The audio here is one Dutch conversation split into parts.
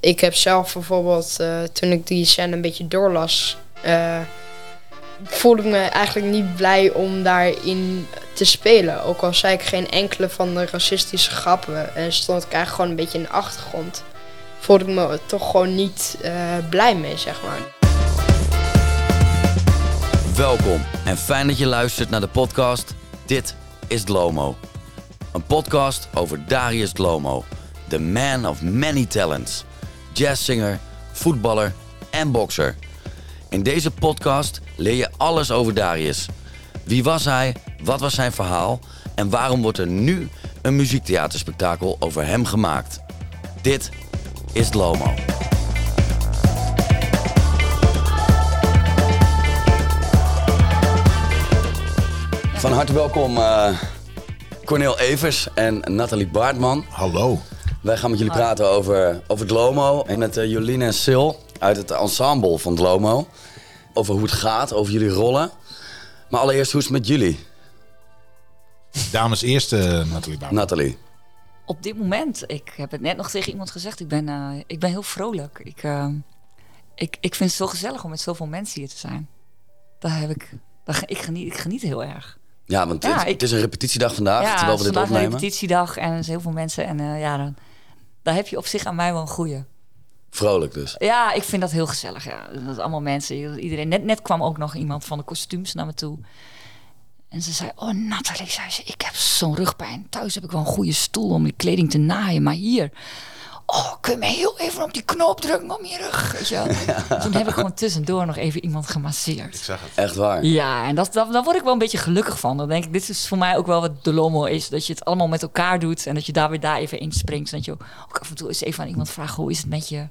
Ik heb zelf bijvoorbeeld, eh, toen ik die scène een beetje doorlas, eh, voelde ik me eigenlijk niet blij om daarin te spelen. Ook al zei ik geen enkele van de racistische grappen en stond ik eigenlijk gewoon een beetje in de achtergrond, voelde ik me toch gewoon niet eh, blij mee, zeg maar. Welkom en fijn dat je luistert naar de podcast Dit is Dlomo. Een podcast over Darius Dlomo, the man of many talents. Jazzzanger, voetballer en bokser. In deze podcast leer je alles over Darius. Wie was hij? Wat was zijn verhaal? En waarom wordt er nu een muziektheaterspektakel over hem gemaakt? Dit is Dlomo. Van harte welkom uh, Cornel Evers en Nathalie Baartman. Hallo. Wij gaan met jullie praten over, over Dlomo en met uh, Jolien en Sil uit het ensemble van Dlomo. Over hoe het gaat, over jullie rollen. Maar allereerst, hoe is het met jullie? Dames eerst, uh, Nathalie Baartman. Nathalie. Op dit moment, ik heb het net nog tegen iemand gezegd, ik ben, uh, ik ben heel vrolijk. Ik, ik, ik vind het zo gezellig om met zoveel mensen hier te zijn. Daar heb ik, daar, ik, geniet, ik geniet heel erg. Ja, want ja, het, ik, het, is een repetitiedag vandaag, ja, terwijl we dit opnemen. een repetitiedag en er zijn heel veel mensen. En uh, ja, dan, daar heb je op zich aan mij wel een goeie. Vrolijk dus. Ja, ik vind dat heel gezellig. Ja. Dat is allemaal mensen. Iedereen. Net, net kwam ook nog iemand van de kostuums naar me toe. En ze zei, oh Nathalie, zei ze, ik heb zo'n rugpijn. Thuis heb ik wel een goede stoel om je kleding te naaien. Maar hier, oh, kun je me heel even op die knop drukken om je rug? Weet je ja. Toen heb ik gewoon tussendoor nog even iemand gemasseerd. Ik zag het. Echt waar? Ja, en dat, dat, daar word ik wel een beetje gelukkig van. Dan denk ik, dit is voor mij ook wel wat de Lomo is. Dat je het allemaal met elkaar doet en dat je daar weer daar even inspringt. En dat je ook af en toe eens even aan iemand vraagt, hoe is het met je?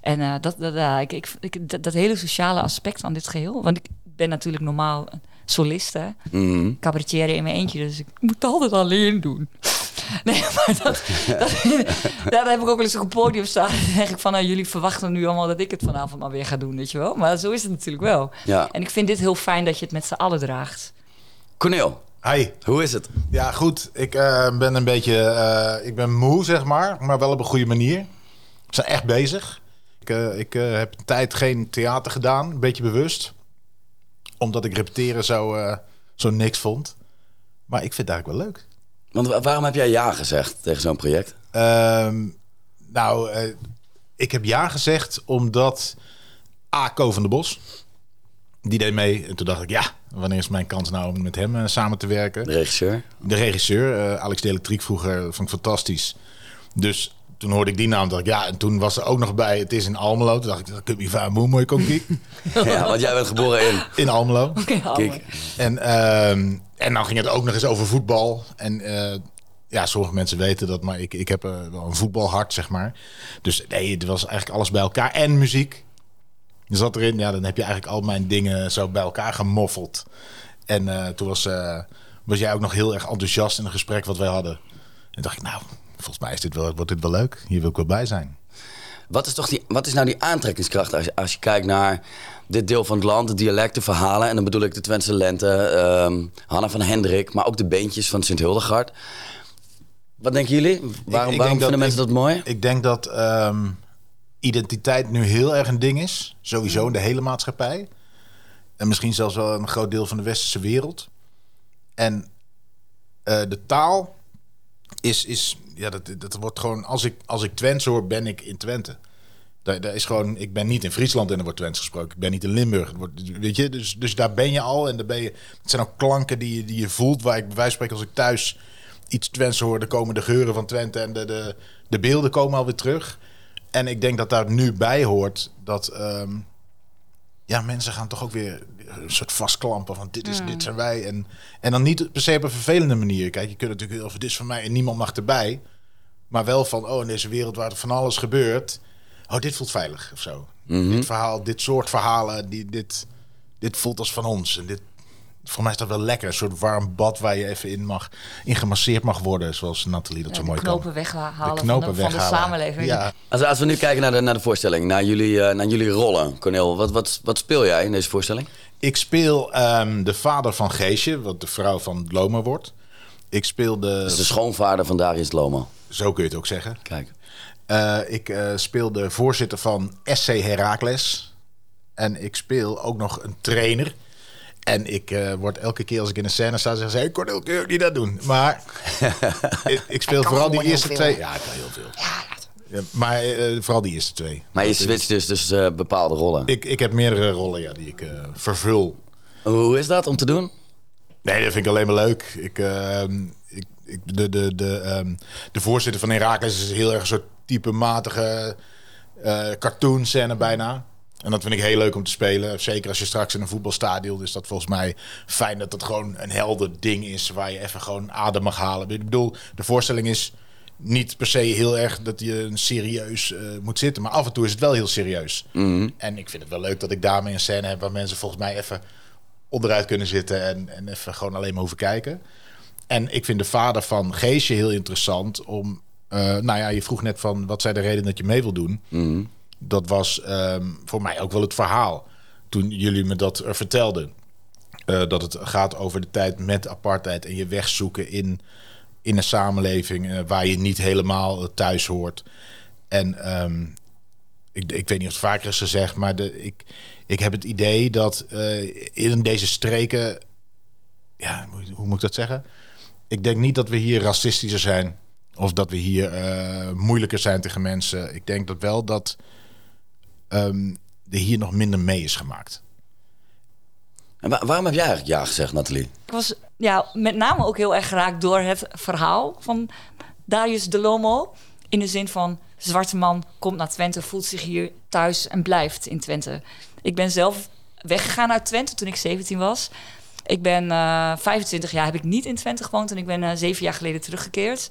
En uh, dat, dat, uh, ik, ik, ik, dat, dat, hele sociale aspect van dit geheel. Want ik ben natuurlijk normaal soliste, mm -hmm. cabaretier in mijn eentje. Dus ik moet het altijd alleen doen. Nee, maar dat, dat, daar heb ik ook wel eens op een podium staan. Dan denk ik van, nou, jullie verwachten nu allemaal dat ik het vanavond maar weer ga doen, weet je wel. Maar zo is het natuurlijk wel. Ja. En ik vind dit heel fijn dat je het met z'n allen draagt. Cornel. Hi. Hoe is het? Ja, goed. Ik uh, ben een beetje, uh, ik ben moe, zeg maar, maar wel op een goede manier. We zijn echt bezig. Ik, uh, ik heb een tijd geen theater gedaan, een beetje bewust. Omdat ik repeteren zo, zo niks vond. Maar ik vind het eigenlijk wel leuk. Want waarom heb jij ja gezegd tegen zo'n project? Um, nou, uh, ik heb ja gezegd omdat A. Ko van de Bos, die deed mee. En toen dacht ik, ja, wanneer is mijn kans nou om met hem uh, samen te werken? De regisseur? De regisseur, uh, Alex de Elektriek vroeger, vond ik fantastisch. Dus toen hoorde ik die naam, dacht ik, ja, en toen was er ook nog bij, het is in Almelo. Toen dacht ik, dat kun je van moe mooi kon Ja, want jij bent geboren in? In Almelo. Okay, Kijk. En, um, en dan ging het ook nog eens over voetbal. En uh, ja, sommige mensen weten dat, maar ik, ik heb uh, wel een voetbalhart, zeg maar. Dus nee, het was eigenlijk alles bij elkaar. En muziek. Je zat erin, ja, dan heb je eigenlijk al mijn dingen zo bij elkaar gemoffeld. En uh, toen was, was jij ook nog heel erg enthousiast in een gesprek wat wij hadden. En dacht ik, nou, volgens mij is dit wel, wordt dit wel leuk. Hier wil ik wel bij zijn. Wat is, toch die, wat is nou die aantrekkingskracht als je, als je kijkt naar dit deel van het land, de dialecten, verhalen. En dan bedoel ik de Twentse Lente, um, Hanna van Hendrik, maar ook de beentjes van Sint-Hildegard. Wat denken jullie? Waarom, ik, ik waarom vinden dat, mensen ik, dat mooi? Ik denk dat um, identiteit nu heel erg een ding is. Sowieso in de hele maatschappij. En misschien zelfs wel een groot deel van de westerse wereld. En uh, de taal is, is ja, dat, dat wordt gewoon, als ik, als ik Twents hoor, ben ik in Twente. Daar, daar is gewoon, ik ben niet in Friesland en er wordt Twents gesproken. Ik ben niet in Limburg. Wordt, weet je, dus, dus daar ben je al en daar ben je. Het zijn ook klanken die je, die je voelt. Waar ik bij spreken, als ik thuis iets Twents hoor, dan komen de geuren van Twente en de, de, de beelden komen alweer terug. En ik denk dat daar nu bij hoort dat. Um, ja, mensen gaan toch ook weer een soort vastklampen van dit, is, mm. dit zijn wij. En, en dan niet per se op een vervelende manier. Kijk, je kunt natuurlijk heel veel, dit is van mij en niemand mag erbij. Maar wel van, oh, in deze wereld waar er van alles gebeurt. Oh, dit voelt veilig of zo. Mhm. Mm -hmm. Dit verhaal, dit soort verhalen, die, dit, dit voelt als van ons. En dit, voor mij is dat wel lekker. Een soort warm bad waar je even in mag, in gemasseerd mag worden. Zoals Nathalie dat ja, zo mooi kan. knopen weghalen de knopen van, de, weghalen. van de samenleving. Ja. Als, als we nu kijken naar de, naar de voorstelling, naar jullie, uh, naar jullie rollen. Cornel, wat, wat, wat speel jij in deze voorstelling? Ik speel um, de vader van Geesje, wat de vrouw van Lomo wordt. Ik speel de... Dus de schoonvader van Darius Lomo. Zo kun je het ook zeggen. Kijk. Eh, ik eh, speel de voorzitter van SC Heracles. En ik speel ook nog een trainer. En ik eh, word elke keer als ik in een scène sta, zeggen ze... Hey, Cornel, kun je ook niet dat doen? Maar ik, ik speel vooral die eerste twee. Ja, ik kan heel veel. Ja, maar eh, vooral die eerste twee. Maar je switcht dus tussen eh, bepaalde rollen. Ik, ik heb meerdere rollen ja, die ik eh, vervul. Hoe is dat om te doen? Nee, dat vind ik alleen maar leuk. Ik, ehm, ik, ik, de, de, de, ehm, de voorzitter van Herakles is heel erg een soort typematige cartoon scène bijna. En dat vind ik heel leuk om te spelen. Zeker als je straks in een voetbalstadion is dat volgens mij fijn dat het gewoon een helder ding is waar je even gewoon adem mag halen. Ik bedoel, de voorstelling is niet per se heel erg dat je een serieus eh, moet zitten, maar af en toe is het wel heel serieus. En ik vind het wel leuk dat ik daarmee een scène heb waar mensen volgens mij even onderuit kunnen zitten en, en even gewoon alleen maar hoeven kijken. En ik vind de vader van Geesje heel interessant om. eh, nou ja, je vroeg net van wat zijn de redenen dat je mee wil doen. Dat was ehm, voor mij ook wel het verhaal. Toen jullie me dat er vertelden. Eh, dat het gaat over de tijd met apartheid en je wegzoeken in, in een samenleving eh, waar je niet helemaal eh, thuis hoort. En ehm, ik, ik weet niet of het vaker is gezegd, maar de, ik, ik heb het idee dat eh, in deze streken. Ja, hoe, hoe moet ik dat zeggen? Ik denk niet dat we hier racistischer zijn. Of dat we hier eh, moeilijker zijn tegen mensen. Ik denk dat wel dat ehm, er hier nog minder mee is gemaakt. En wa- waarom heb jij eigenlijk ja gezegd, Nathalie? Ik was ja, met name ook heel erg geraakt door het verhaal van Darius de Lomo. In de zin van, zwarte man komt naar Twente, voelt zich hier thuis en blijft in Twente. Ik ben zelf weggegaan uit Twente toen ik 17 was. Ik ben eh 25 jaar, heb ik niet in Twente gewoond en ik ben eh, zeven jaar geleden teruggekeerd.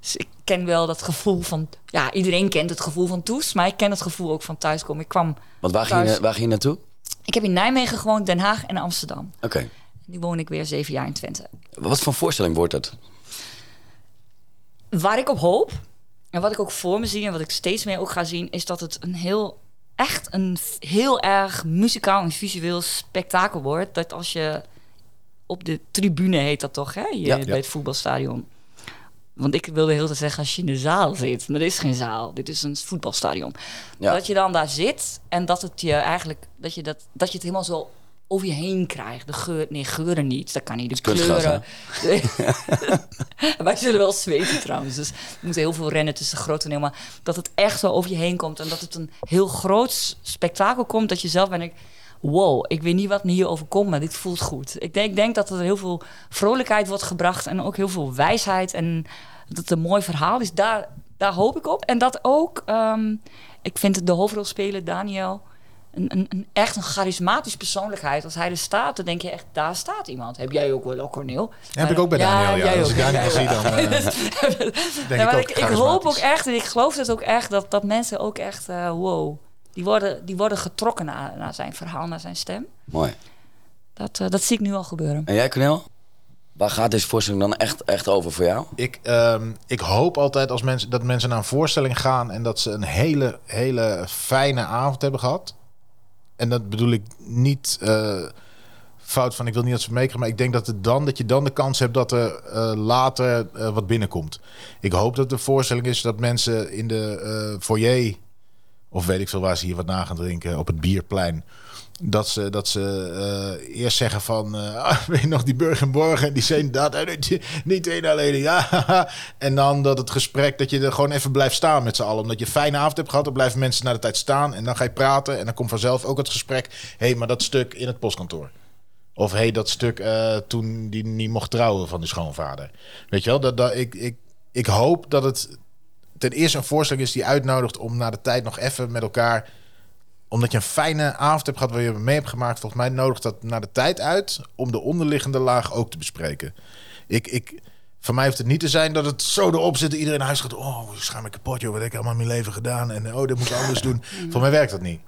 Dus ik ken wel dat gevoel van, ja, iedereen kent het gevoel van toes, maar ik ken het gevoel ook van thuiskomen. Ik kwam, Want waar ging, je, waar ging je naartoe? ik heb in Nijmegen gewoond, Den Haag en Amsterdam. Oké. Nu woon ik weer zeven jaar in Twente. Wat voor voorstelling wordt het? Waar ik op hoop, en wat ik ook voor me zie en wat ik steeds meer ook ga zien, is dat het een heel, echt een heel erg muzikaal en visueel spektakel wordt. Dat als je op de tribune heet dat toch, hè? Je, Ja. bij het voetbalstadion. Want ik wilde heel te zeggen als je in de zaal zit, maar dit is geen zaal, dit is een voetbalstadion. Ja. Dat je dan daar zit en dat het je eigenlijk, dat je, dat, dat je het helemaal zo over je heen krijgt. De geur, nee, geuren niet, dat kan niet. De kleuren. Wij zullen wel zweten trouwens, dus we moeten heel veel rennen tussen groot toneel. Maar dat het echt zo over je heen komt en dat het een heel groot spektakel komt, dat je zelf bent ik, wow, ik weet niet wat me hier overkomt, maar dit voelt goed. Ik denk, ik denk dat er heel veel vrolijkheid wordt gebracht en ook heel veel wijsheid en dat het een mooi verhaal is. Daar, daar hoop ik op. En dat ook, ehm, ik vind de hoofdrolspeler Daniel een, een, een, echt een charismatisch persoonlijkheid. Als hij er staat, dan denk je echt, daar staat iemand. Heb jij ook wel, Corneel? heb ik ook bij Daniel, ja. jij Als ook, ik Daniel zie, dan, eh, Nee, maar ook ik, ik hoop ook echt, en ik geloof dat ook echt, dat, dat mensen ook echt, eh, wow, die worden, die worden getrokken naar, naar zijn verhaal, naar zijn stem. Mooi. Dat, eh, dat zie ik nu al gebeuren. En jij, Cornel? Waar gaat deze voorstelling dan echt, echt over voor jou? Ik, ehm, ik hoop altijd als mensen, dat mensen naar een voorstelling gaan en dat ze een hele, hele fijne avond hebben gehad. En dat bedoel ik niet eh, fout van ik wil niet dat ze meekrijgen, maar ik denk dat, het dan, dat je dan de kans hebt dat er eh, later eh, wat binnenkomt. Ik hoop dat de voorstelling is dat mensen in de foyer, of weet ik veel waar ze hier wat na gaan drinken, op het bierplein. Dat ze, dat ze eh, eerst zeggen van, ah, weet je nog die Burg en Borg en die zijn dat en niet, één alleen. Ja, en dan dat het gesprek, dat je er gewoon even blijft staan met z'n allen. Omdat je een fijne avond hebt gehad, dan blijven mensen naar de tijd staan. En dan ga je praten en dan komt vanzelf ook het gesprek. Hé, hey, maar dat stuk in het postkantoor. Of hé, hey, dat stuk eh, toen die niet mocht trouwen van die schoonvader. Weet je wel, dat, dat, ik, ik, ik hoop dat het ten eerste een voorstelling is die uitnodigt om na de tijd nog even met elkaar omdat je een fijne avond hebt gehad waar je mee hebt gemaakt, volgens mij nodigt dat naar de tijd uit om de onderliggende laag ook te bespreken. Ik, ik, voor mij hoeft het niet te zijn dat het zo erop zit dat iedereen naar huis gaat. Oh, ik schaam me kapot, joh. Wat heb ik allemaal in mijn leven gedaan? En oh, dat moet ik anders doen. Voor mij werkt dat niet.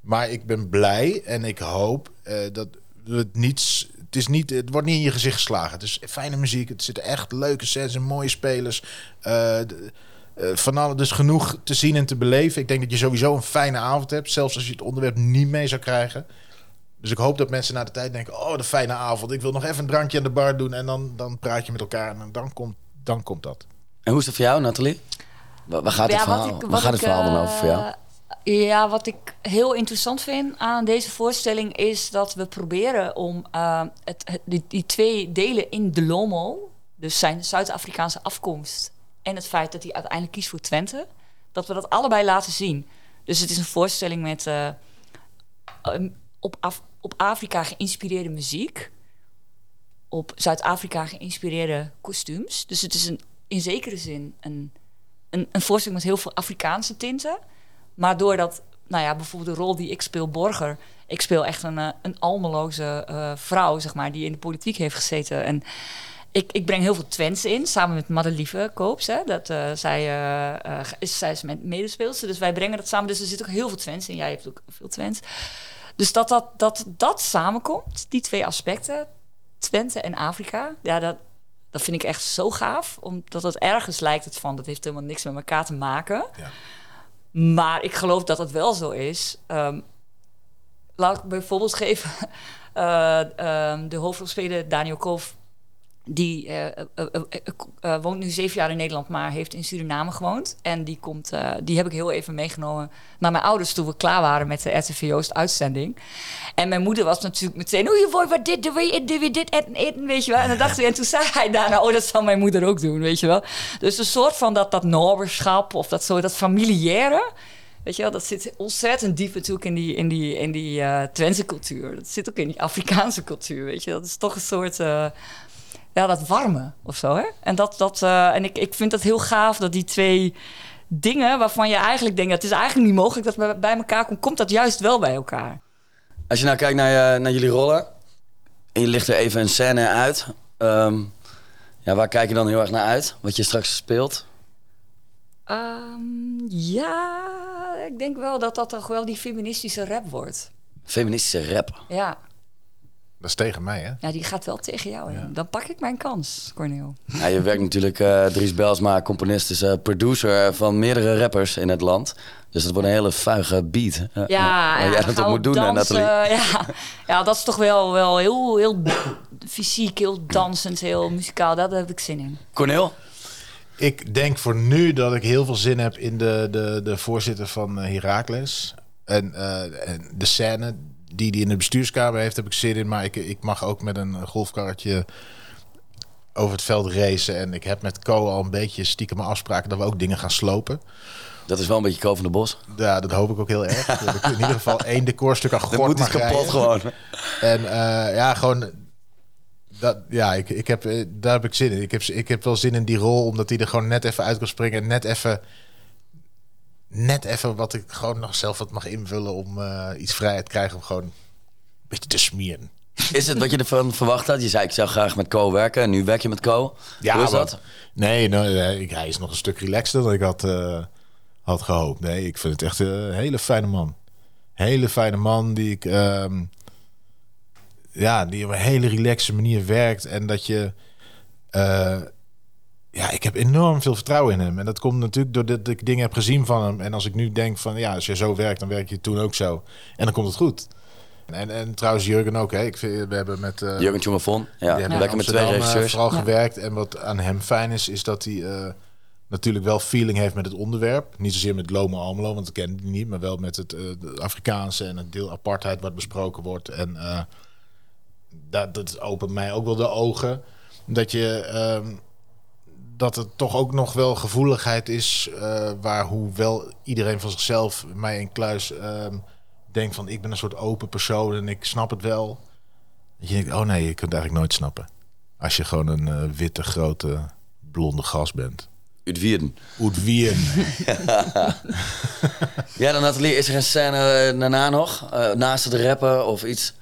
Maar ik ben blij en ik hoop eh, dat het niet. Het, is niet, het wordt niet in je gezicht geslagen. Het is fijne muziek. Het zitten echt leuke sets en mooie spelers. Eh, de- eh, van alles dus genoeg te zien en te beleven. Ik denk dat je sowieso een fijne avond hebt. Zelfs als je het onderwerp niet mee zou krijgen. Dus ik hoop dat mensen na de tijd denken... oh, de fijne avond. Ik wil nog even een drankje aan de bar doen. En dan, dan praat je met elkaar en dan komt, dan komt dat. En hoe is het voor jou, Nathalie? Waar, gaat, het Ja, verhaal, ik- waar gaat het verhaal dan eh, over voor jou? Ja, wat ik heel interessant vind aan deze voorstelling is dat we proberen om eh, het, het- die, die twee delen in de Lomo, dus zijn Zuid-Afrikaanse afkomst en het feit dat hij uiteindelijk kiest voor Twente, dat we dat allebei laten zien. Dus het is een voorstelling met eh, een op, op Afrika geïnspireerde muziek, op Zuid-Afrika geïnspireerde kostuums. Dus het is een, in zekere zin een een, een voorstelling met heel veel Afrikaanse tinten. Maar doordat, nou ja, bijvoorbeeld de rol die ik speel, Borger. Ik speel echt een, eh, een almeloze eh, vrouw, zeg maar, die in de politiek heeft gezeten. En ik, ik breng heel veel Twents in, samen met Madelieve Koops. Hè, dat, eh, zij, eh, eh, is, zij is mijn medespeelster, dus wij brengen dat samen. Dus er zit ook heel veel Twents in. Jij hebt ook veel Twents. Dus dat dat, dat dat samenkomt, die twee aspecten, Twente en Afrika, ja, dat, dat vind ik echt zo gaaf. Omdat het ergens lijkt het van, dat heeft helemaal niks met elkaar te maken. Ja. Maar ik geloof dat het wel zo is. Ehm, laat ik bijvoorbeeld geven. eh, ehm, de hoofdrolspeler Daniel Koof. Die eh, eh, eh, woont nu zeven jaar in Nederland, maar heeft in Suriname gewoond. En die, komt, die heb ik heel even meegenomen naar mijn ouders toen we klaar waren met de RTV Joost uitzending. En mijn moeder was natuurlijk meteen, oei, boy, wat dit, doe je, je dit eten, eten, weet je wel. En dan dacht ik, en toen zei hij daarna, oh, dat zal mijn moeder ook doen, weet je wel. Dus een soort van dat, dat noberschap of dat, zo, dat familiaire, weet je wel, dat zit ontzettend diep natuurlijk in die, in die, in die eh Twentse cultuur. Dat zit ook in die Afrikaanse cultuur, weet je. Dat is toch een soort, ja, dat warme of zo, hè. En, dat, dat, eh, en ik, ik vind dat heel gaaf dat die twee dingen waarvan je eigenlijk denkt, dat is eigenlijk niet mogelijk dat bij- bij elkaar komt, komt dat juist wel bij elkaar. Als je nou kijkt naar, je, naar jullie rollen en je ligt er even een scène uit. ehm, ja, waar kijk je dan heel erg naar uit? Wat je straks speelt? Ehm, ja, ik denk wel dat dat toch wel die feministische rap wordt. Feministische rap. Ja, Dat is tegen mij, hè? ja die gaat wel tegen jou in. Dan pak ik mijn kans, Corneel. Ja, je werkt natuurlijk, eh Dries Belsma, componist, is eh, producer van meerdere rappers in het land. Dus het wordt een hele vuige beat. Ja, waar ja, dat moet doen, eh, dansen, Nathalie. Ja, ja, dat is toch wel, wel heel, heel fysiek, heel dansend, heel muzikaal. Daar heb ik zin in. Corneel? Ik denk voor nu dat ik heel veel zin heb in de, de, de voorzitter van eh, Heracles. En, eh, en de scène die hij in de bestuurskamer heeft, heb ik zin in. Maar ik, ik mag ook met een golfkarretje over het veld racen. En ik heb met Co al een beetje stiekem afspraken dat we ook dingen gaan slopen. Dat is wel een beetje Ko van de Bos. Ja, dat hoop ik ook heel erg. Dat ik in ieder geval één decorstuk aan Dat gort moet iets mag kapot gewoon. En eh, ja, gewoon. Dat, ja, ik, ik heb, eh, daar heb ik zin in. Ik heb, ik heb wel zin in die rol, omdat hij er gewoon net even uit kan springen. En net even. Net even wat ik gewoon nog zelf wat mag invullen om eh, iets vrijheid te krijgen om gewoon een beetje te smieren. Is het wat je ervan verwacht had? Je zei, ik zou graag met Co werken. En nu werk je met Co. Hoe is wat- dat? Nee, nou, ik- hij is nog een stuk relaxter dan ik had, eh, had gehoopt. Nee, ik vind het echt een hele fijne man. Hele fijne man die ik... ehm, ja, die op een hele relaxe manier werkt. En dat je... eh, ja, ik heb enorm veel vertrouwen in hem. En dat komt natuurlijk doordat ik dingen heb gezien van hem. En als ik nu denk van... Ja, als je zo werkt, dan werk je toen ook zo. En dan komt het goed. En, en trouwens Jurgen ook. Hè. Ik vind, we hebben met... eh, Jurgen Tjongefon. Ja, hebben lekker met twee eh, regisseurs. vooral Ja. gewerkt. En wat aan hem fijn is, is dat hij eh, natuurlijk wel feeling heeft met het onderwerp. Niet zozeer met Loma Almelo, want ik ken die niet. Maar wel met het Afrikaanse en het deel apartheid wat besproken wordt. En dat, dat opent mij ook wel de ogen. Dat je... ehm, dat het toch ook nog wel gevoeligheid is, eh, waar hoewel iedereen van zichzelf, mij in kluis, ehm, denkt van ik ben een soort open persoon en ik snap het wel. Dat je denkt, oh nee, je kunt het eigenlijk nooit snappen. Als je gewoon een eh, witte, grote, blonde gast bent. Uit Wierden. Wien. Ja, dan Nathalie, is er een scène eh, daarna nog? Eh, naast het rappen of iets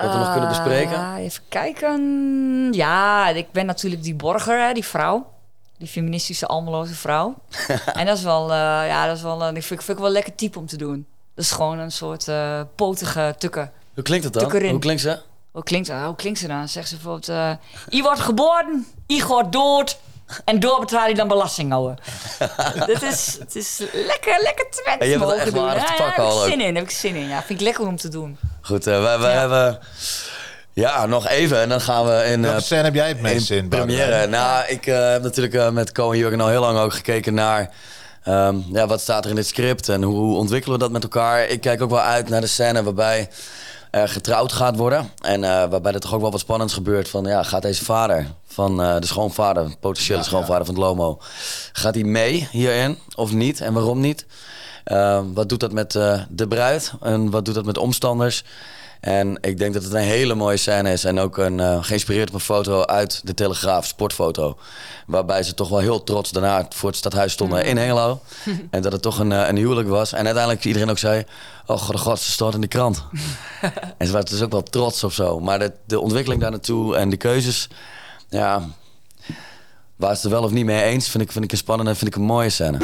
wat we nog kunnen bespreken? Ah, even kijken. Ja, ik ben natuurlijk die borger, hè, die vrouw. Die feministische, almeloze vrouw. en dat is wel, eh, ja, dat is wel, eh, ik vind, vind ik wel lekker type om te doen. Dat is gewoon een soort eh, potige tukker. Hoe klinkt het dan? Hoe klinkt ze? Hoe klinkt, hoe klinkt ze dan? Zegt ze bijvoorbeeld... eh I wordt geboren, I gaat dood... En door betaal je dan belasting houden. Dit is, het is lekker, lekker Twents En je hebt het echt te pakken ja, al heb ik zin in, heb ik zin in. Ja, vind ik lekker om te doen. Goed, eh, wij, wij Ja. hebben... Ja, nog even en dan gaan we in... eh, Welke scène heb jij het meest in in? première. Boudewijn? Nou, ik eh, heb natuurlijk eh, met Co en Jurgen al heel lang ook gekeken naar Ehm, ja, wat staat er in dit script en hoe ontwikkelen we dat met elkaar? Ik kijk ook wel uit naar de scène waarbij getrouwd gaat worden. En eh, waarbij er toch ook wel wat spannends gebeurt. Van ja, gaat deze vader van uh, de schoonvader, potentiële schoonvader van het Lomo, gaat hij mee hierin of niet? En waarom niet? Uh, wat doet dat met uh, de bruid? En wat doet dat met omstanders? En ik denk dat het een hele mooie scène is. En ook een, uh, geïnspireerd op een foto uit de Telegraaf, sportfoto. Waarbij ze toch wel heel trots daarna voor het stadhuis stonden in Hengelo. en dat het toch een, een huwelijk was. En uiteindelijk iedereen ook zei... Oh god, oh god ze stond in de krant. en ze waren dus ook wel trots of zo. Maar de, de ontwikkeling daar naartoe en de keuzes... Ja, waar ze het er wel of niet mee eens... vind ik, vind ik een spannende, vind ik een mooie scène.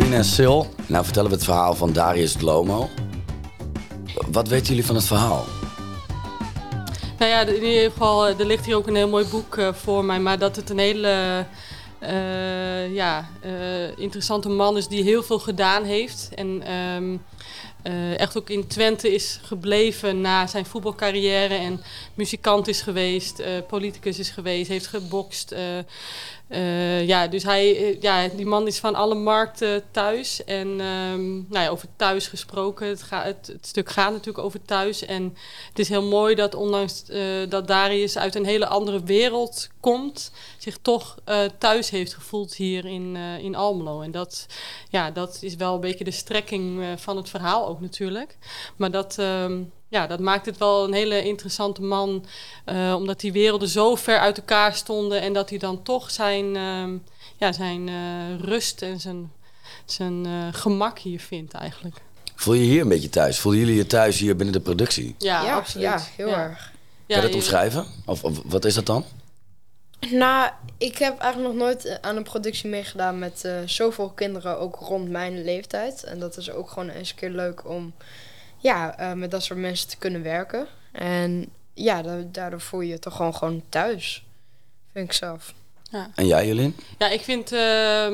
Jolien en Sil, nou vertellen we het verhaal van Darius Lomo. Wat weten jullie van het verhaal? Nou ja, in ieder geval, er ligt hier ook een heel mooi boek uh, voor mij. Maar dat het een hele uh, ja, interessante man is die heel veel gedaan heeft. En um, echt ook in Twente is gebleven na zijn voetbalcarrière. En muzikant is geweest, politicus is geweest, heeft gebokst. Uh, ja, dus hij, ja, die man is van alle markten thuis. En um, nou ja, over thuis gesproken, het, gaat, het, stuk gaat natuurlijk over thuis. En het is heel mooi dat ondanks uh, dat Darius uit een hele andere wereld komt, zich toch thuis heeft gevoeld hier in, in Almelo. En dat, ja, dat is wel een beetje de strekking van het verhaal ook natuurlijk. Maar dat... Um, ja, dat maakt het wel een hele interessante man. Uh, omdat die werelden zo ver uit elkaar stonden. En dat hij dan toch zijn, uh, ja, zijn uh, rust en zijn, zijn gemak hier vindt eigenlijk. Voel je hier een beetje thuis? Voelen jullie je thuis hier binnen de productie? Ja, ja absoluut. Ja, heel ja. erg. Kan je dat omschrijven? Of, of, wat is dat dan? Nou, ik heb eigenlijk nog nooit aan een productie meegedaan met zoveel kinderen, ook rond mijn leeftijd. En dat is ook gewoon eens een keer leuk om ja, uh, met dat soort mensen te kunnen werken. En ja, daardoor voel je je toch gewoon, gewoon thuis, vind ik zelf. Ja. En jij, Jolien? Ja, ik vind, uh,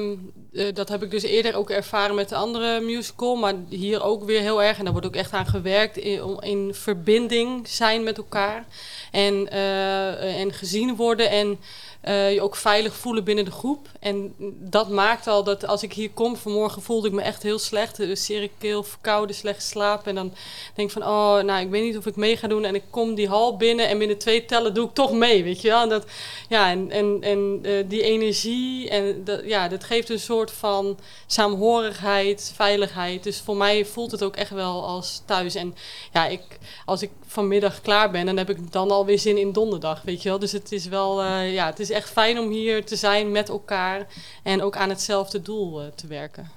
uh, dat heb ik dus eerder ook ervaren met de andere musical, maar hier ook weer heel erg. En daar wordt ook echt aan gewerkt, in, in verbinding zijn met elkaar. En, uh, en gezien worden en uh, je ook veilig voelen binnen de groep. En dat maakt al dat als ik hier kom, vanmorgen voelde ik me echt heel slecht. Dus zeer keel, verkouden, slecht slapen. En dan denk ik van, oh, nou, ik weet niet of ik mee ga doen. En ik kom die hal binnen en binnen twee tellen doe ik toch mee, weet je wel. En, dat, ja, en, en, en uh, die energie, en dat, ja, dat geeft een soort van saamhorigheid, veiligheid. Dus voor mij voelt het ook echt wel als thuis. En ja, ik, als ik vanmiddag klaar ben, dan heb ik dan alweer zin in donderdag, weet je wel. Dus het is wel, uh, ja, het is echt fijn om hier te zijn met elkaar en ook aan hetzelfde doel uh, te werken.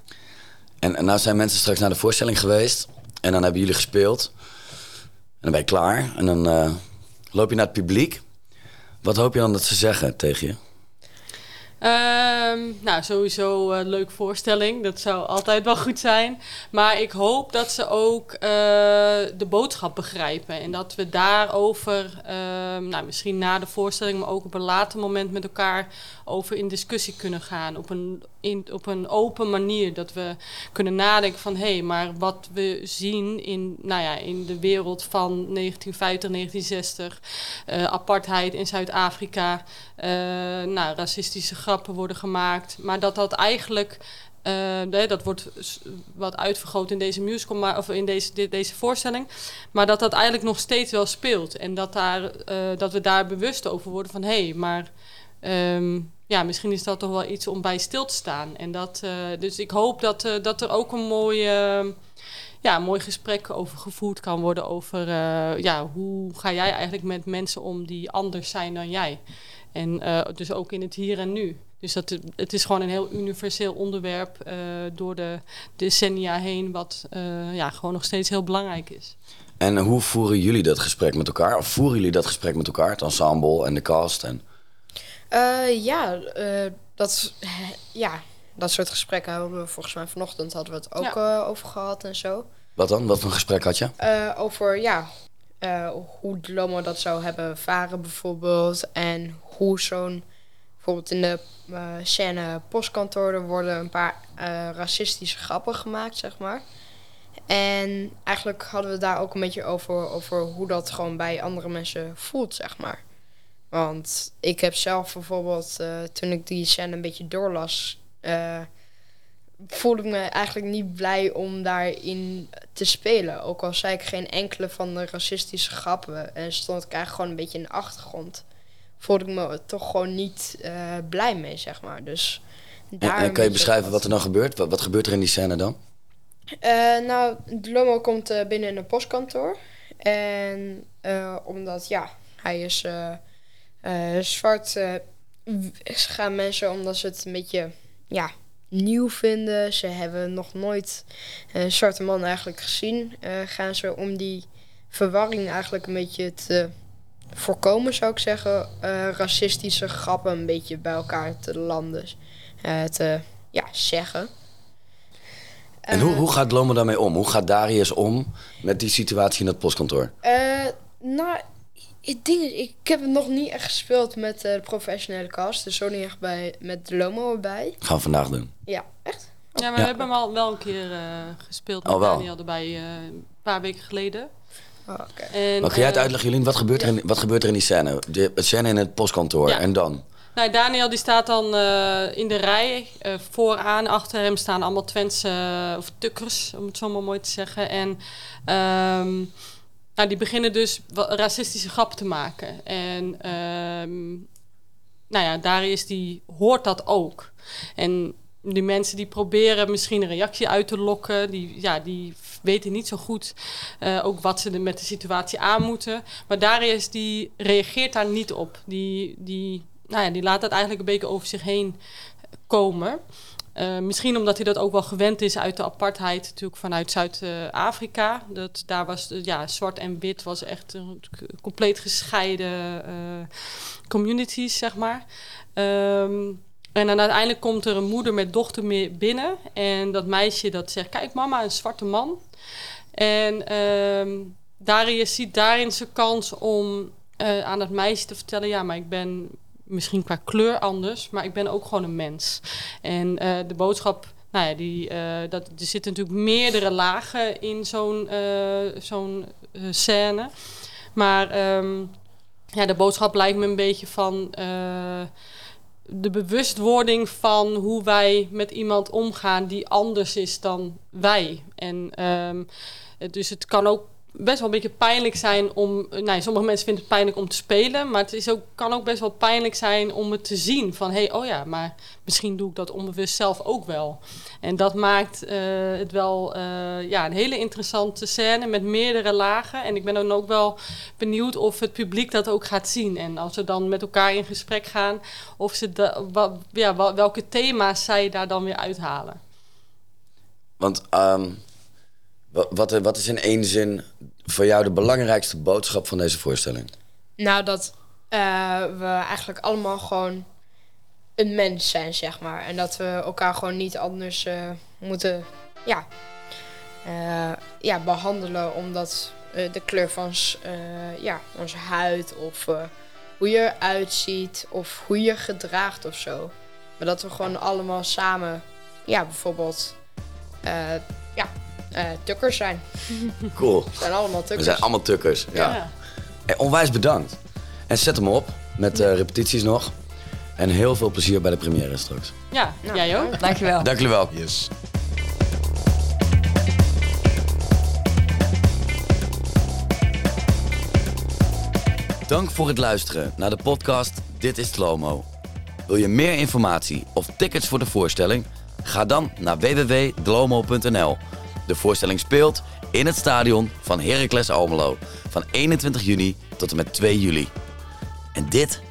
En, en nou zijn mensen straks naar de voorstelling geweest en dan hebben jullie gespeeld. En dan ben je klaar en dan uh, loop je naar het publiek. Wat hoop je dan dat ze zeggen tegen je? Um, nou, sowieso een uh, leuke voorstelling. Dat zou altijd wel goed zijn. Maar ik hoop dat ze ook uh, de boodschap begrijpen. En dat we daarover, uh, nou, misschien na de voorstelling, maar ook op een later moment met elkaar over in discussie kunnen gaan. Op een, op een open manier. Dat we kunnen nadenken van hé, hey, maar wat we zien in, nou ja, in de wereld van 1950, 1960, uh, apartheid in Zuid-Afrika, uh, nou, racistische grappen worden gemaakt. Maar dat dat eigenlijk. Uh, dat wordt wat uitvergroot in deze musical, maar, of in deze, deze voorstelling. Maar dat dat eigenlijk nog steeds wel speelt. En dat, daar, dat we daar bewust over worden van hé, hey, maar um, ja, misschien is dat toch wel iets om bij stil te staan. En dat, uh, dus ik hoop dat, uh, dat er ook een mooie, uh, ja, mooi gesprek over gevoerd kan worden. Over ja, hoe ga jij eigenlijk met mensen om die anders zijn dan jij. En dus ook in het hier en nu. Dus dat, het is gewoon een heel universeel onderwerp door de decennia heen, wat ja, gewoon nog steeds heel belangrijk is. En hoe voeren jullie dat gesprek met elkaar? Of voeren jullie dat gesprek met elkaar, het ensemble en de cast? En... Uh, ja, uh, dat, ja, dat soort gesprekken hebben we volgens mij vanochtend hadden we het ook ja. uh, over gehad en zo. Wat dan? Wat voor gesprek had je? over ja, hoe de Lomo dat zou hebben varen bijvoorbeeld. En hoe zo'n, bijvoorbeeld in de scène postkantoor, er worden een paar racistische grappen gemaakt, zeg maar. En eigenlijk hadden we daar ook een beetje over, over hoe dat gewoon bij andere mensen voelt, zeg maar. Want ik heb zelf bijvoorbeeld, eh, toen ik die scène een beetje doorlas, eh, voelde ik me eigenlijk niet blij om daarin te spelen. Ook al zei ik geen enkele van de racistische grappen en stond ik eigenlijk gewoon een beetje in de achtergrond, voelde ik me toch gewoon niet eh, blij mee, zeg maar. Dus daar en kan je beschrijven wat er dan gebeurt? Wat, wat gebeurt er in die scène dan? nou, Lomo komt binnen in een postkantoor. En omdat, ja, hij is eh, eh, zwart, w- gaan mensen omdat ze het een beetje, ja, nieuw vinden. Ze hebben nog nooit een zwarte man eigenlijk gezien. eh, gaan ze om die verwarring eigenlijk een beetje te voorkomen, zou ik zeggen. racistische grappen een beetje bij elkaar te landen. te, ja, zeggen. En hoe, hoe gaat Lomo daarmee om? Hoe gaat Darius om met die situatie in het postkantoor? Eh, nou, het ding is, ik heb het nog niet echt gespeeld met eh, de professionele cast. Dus zo niet echt bij, met de Lomo erbij. gaan we vandaag doen. Ja, echt? Ja, maar Ja. we hebben hem al wel een keer eh, gespeeld met Oh, wel. Daniel erbij eh, een paar weken geleden. Oh, Oké. En, Wat ga jij het uitleggen, Jolien? Wat gebeurt er in, wat gebeurt er in die scène? De scène in het postkantoor. Ja. En dan? Nou, Daniel die staat dan eh, in de rij. eh, vooraan, achter hem staan allemaal Twentse, eh, of tukkers, om het zo maar mooi te zeggen. En ehm, nou, die beginnen dus racistische grappen te maken. En ehm, nou ja, Darius die hoort dat ook. En die mensen die proberen misschien een reactie uit te lokken, die, ja, die weten niet zo goed eh, ook wat ze met de situatie aan moeten. Maar Darius die reageert daar niet op. Die, die, nou ja, die laat dat eigenlijk een beetje over zich heen komen. Eh, misschien omdat hij dat ook wel gewend is uit de apartheid, natuurlijk vanuit Zuid-Afrika. Dat daar was eh, ja, zwart en wit was echt een compleet gescheiden eh, communities, zeg maar. Ehm, en dan uiteindelijk komt er een moeder met dochter mee binnen. En dat meisje dat zegt, kijk mama, een zwarte man. En ehm Darius ziet daarin zijn kans om aan dat meisje te vertellen... ja, maar ik ben misschien qua kleur anders, maar ik ben ook gewoon een mens. En eh, de boodschap, nou ja, die, eh, dat, er zitten natuurlijk meerdere lagen in zo'n eh, zo'n scène. Maar ehm, ja, de boodschap lijkt me een beetje van... de bewustwording van hoe wij met iemand omgaan die anders is dan wij. En ehm, dus het kan ook best wel een beetje pijnlijk zijn om. Nou, sommige mensen vinden het pijnlijk om te spelen, maar het is ook, kan ook best wel pijnlijk zijn om het te zien. Van hé, hey, oh ja, maar misschien doe ik dat onbewust zelf ook wel. En dat maakt eh, het wel eh, ja, een hele interessante scène met meerdere lagen. En ik ben dan ook wel benieuwd of het publiek dat ook gaat zien. En als we dan met elkaar in gesprek gaan, of ze da- wa- ja, welke thema's zij daar dan weer uithalen. Want ehm, wat, wat is in één zin voor jou de belangrijkste boodschap van deze voorstelling? Nou, dat eh, we eigenlijk allemaal gewoon een mens zijn, zeg maar. En dat we elkaar gewoon niet anders eh, moeten ja, eh, ja, behandelen omdat de kleur van ja, onze huid of hoe je eruit ziet of hoe je gedraagt of zo. Maar dat we gewoon allemaal samen, ja, bijvoorbeeld, ja, eh, tukkers zijn. Cool. We zijn allemaal We tukkers. zijn allemaal tukkers. Ja. Ja. Hey, onwijs bedankt. En zet hem op met eh, repetities nog. En heel veel plezier bij de première straks. Ja, Nou, jij ook? Dankjewel. Dank jullie wel. Yes. Dank voor het luisteren naar de podcast Dit is Slomo. Wil je meer informatie of tickets voor de voorstelling? Ga dan naar www.dlomo.nl. De voorstelling speelt in het stadion van Heracles Almelo van 21 juni tot en met 2 juli. En dit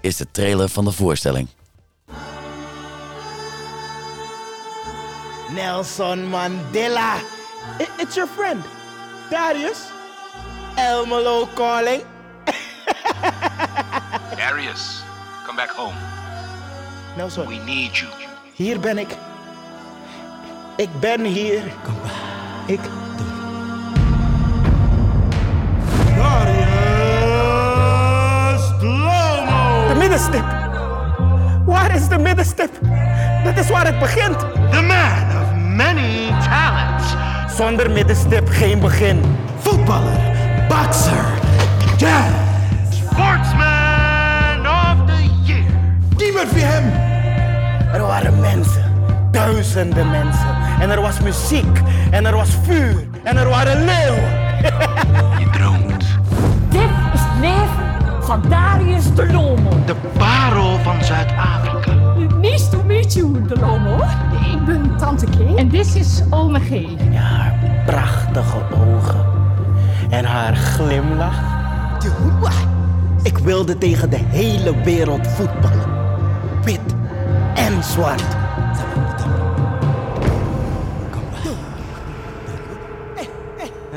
is de trailer van de voorstelling. Nelson Mandela. It's your friend, Darius. Elmelo calling. Darius, come back home. Nelson, We need you. hier ben ik. Ik ben hier. Kom Ik. De middenstip. Waar is de middenstip? Dat is waar het begint. The man of many talents. Zonder middenstip geen begin. Voetballer, bokser, jazz. Sportsman! gebeurt wie hem? Er waren mensen, duizenden mensen. En er was muziek, en er was vuur, en er waren leeuwen. Je droomt. Dit is het leven van Darius de Lomo. De parel van Zuid-Afrika. Nice to meet you, de Lomo. Ik ben Tante K. En dit is Ome G. Ja, haar prachtige ogen. En haar glimlach. Ik wilde tegen de hele wereld voetballen. Wit en zwart.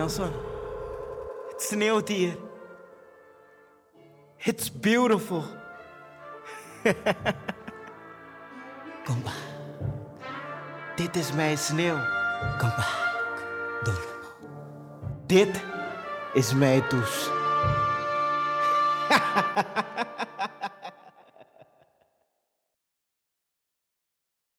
Nelson, het sneeuwt hier. It's beautiful. Kom maar. Dit is mijn sneeuw. Kom maar. Dit is mijn douche.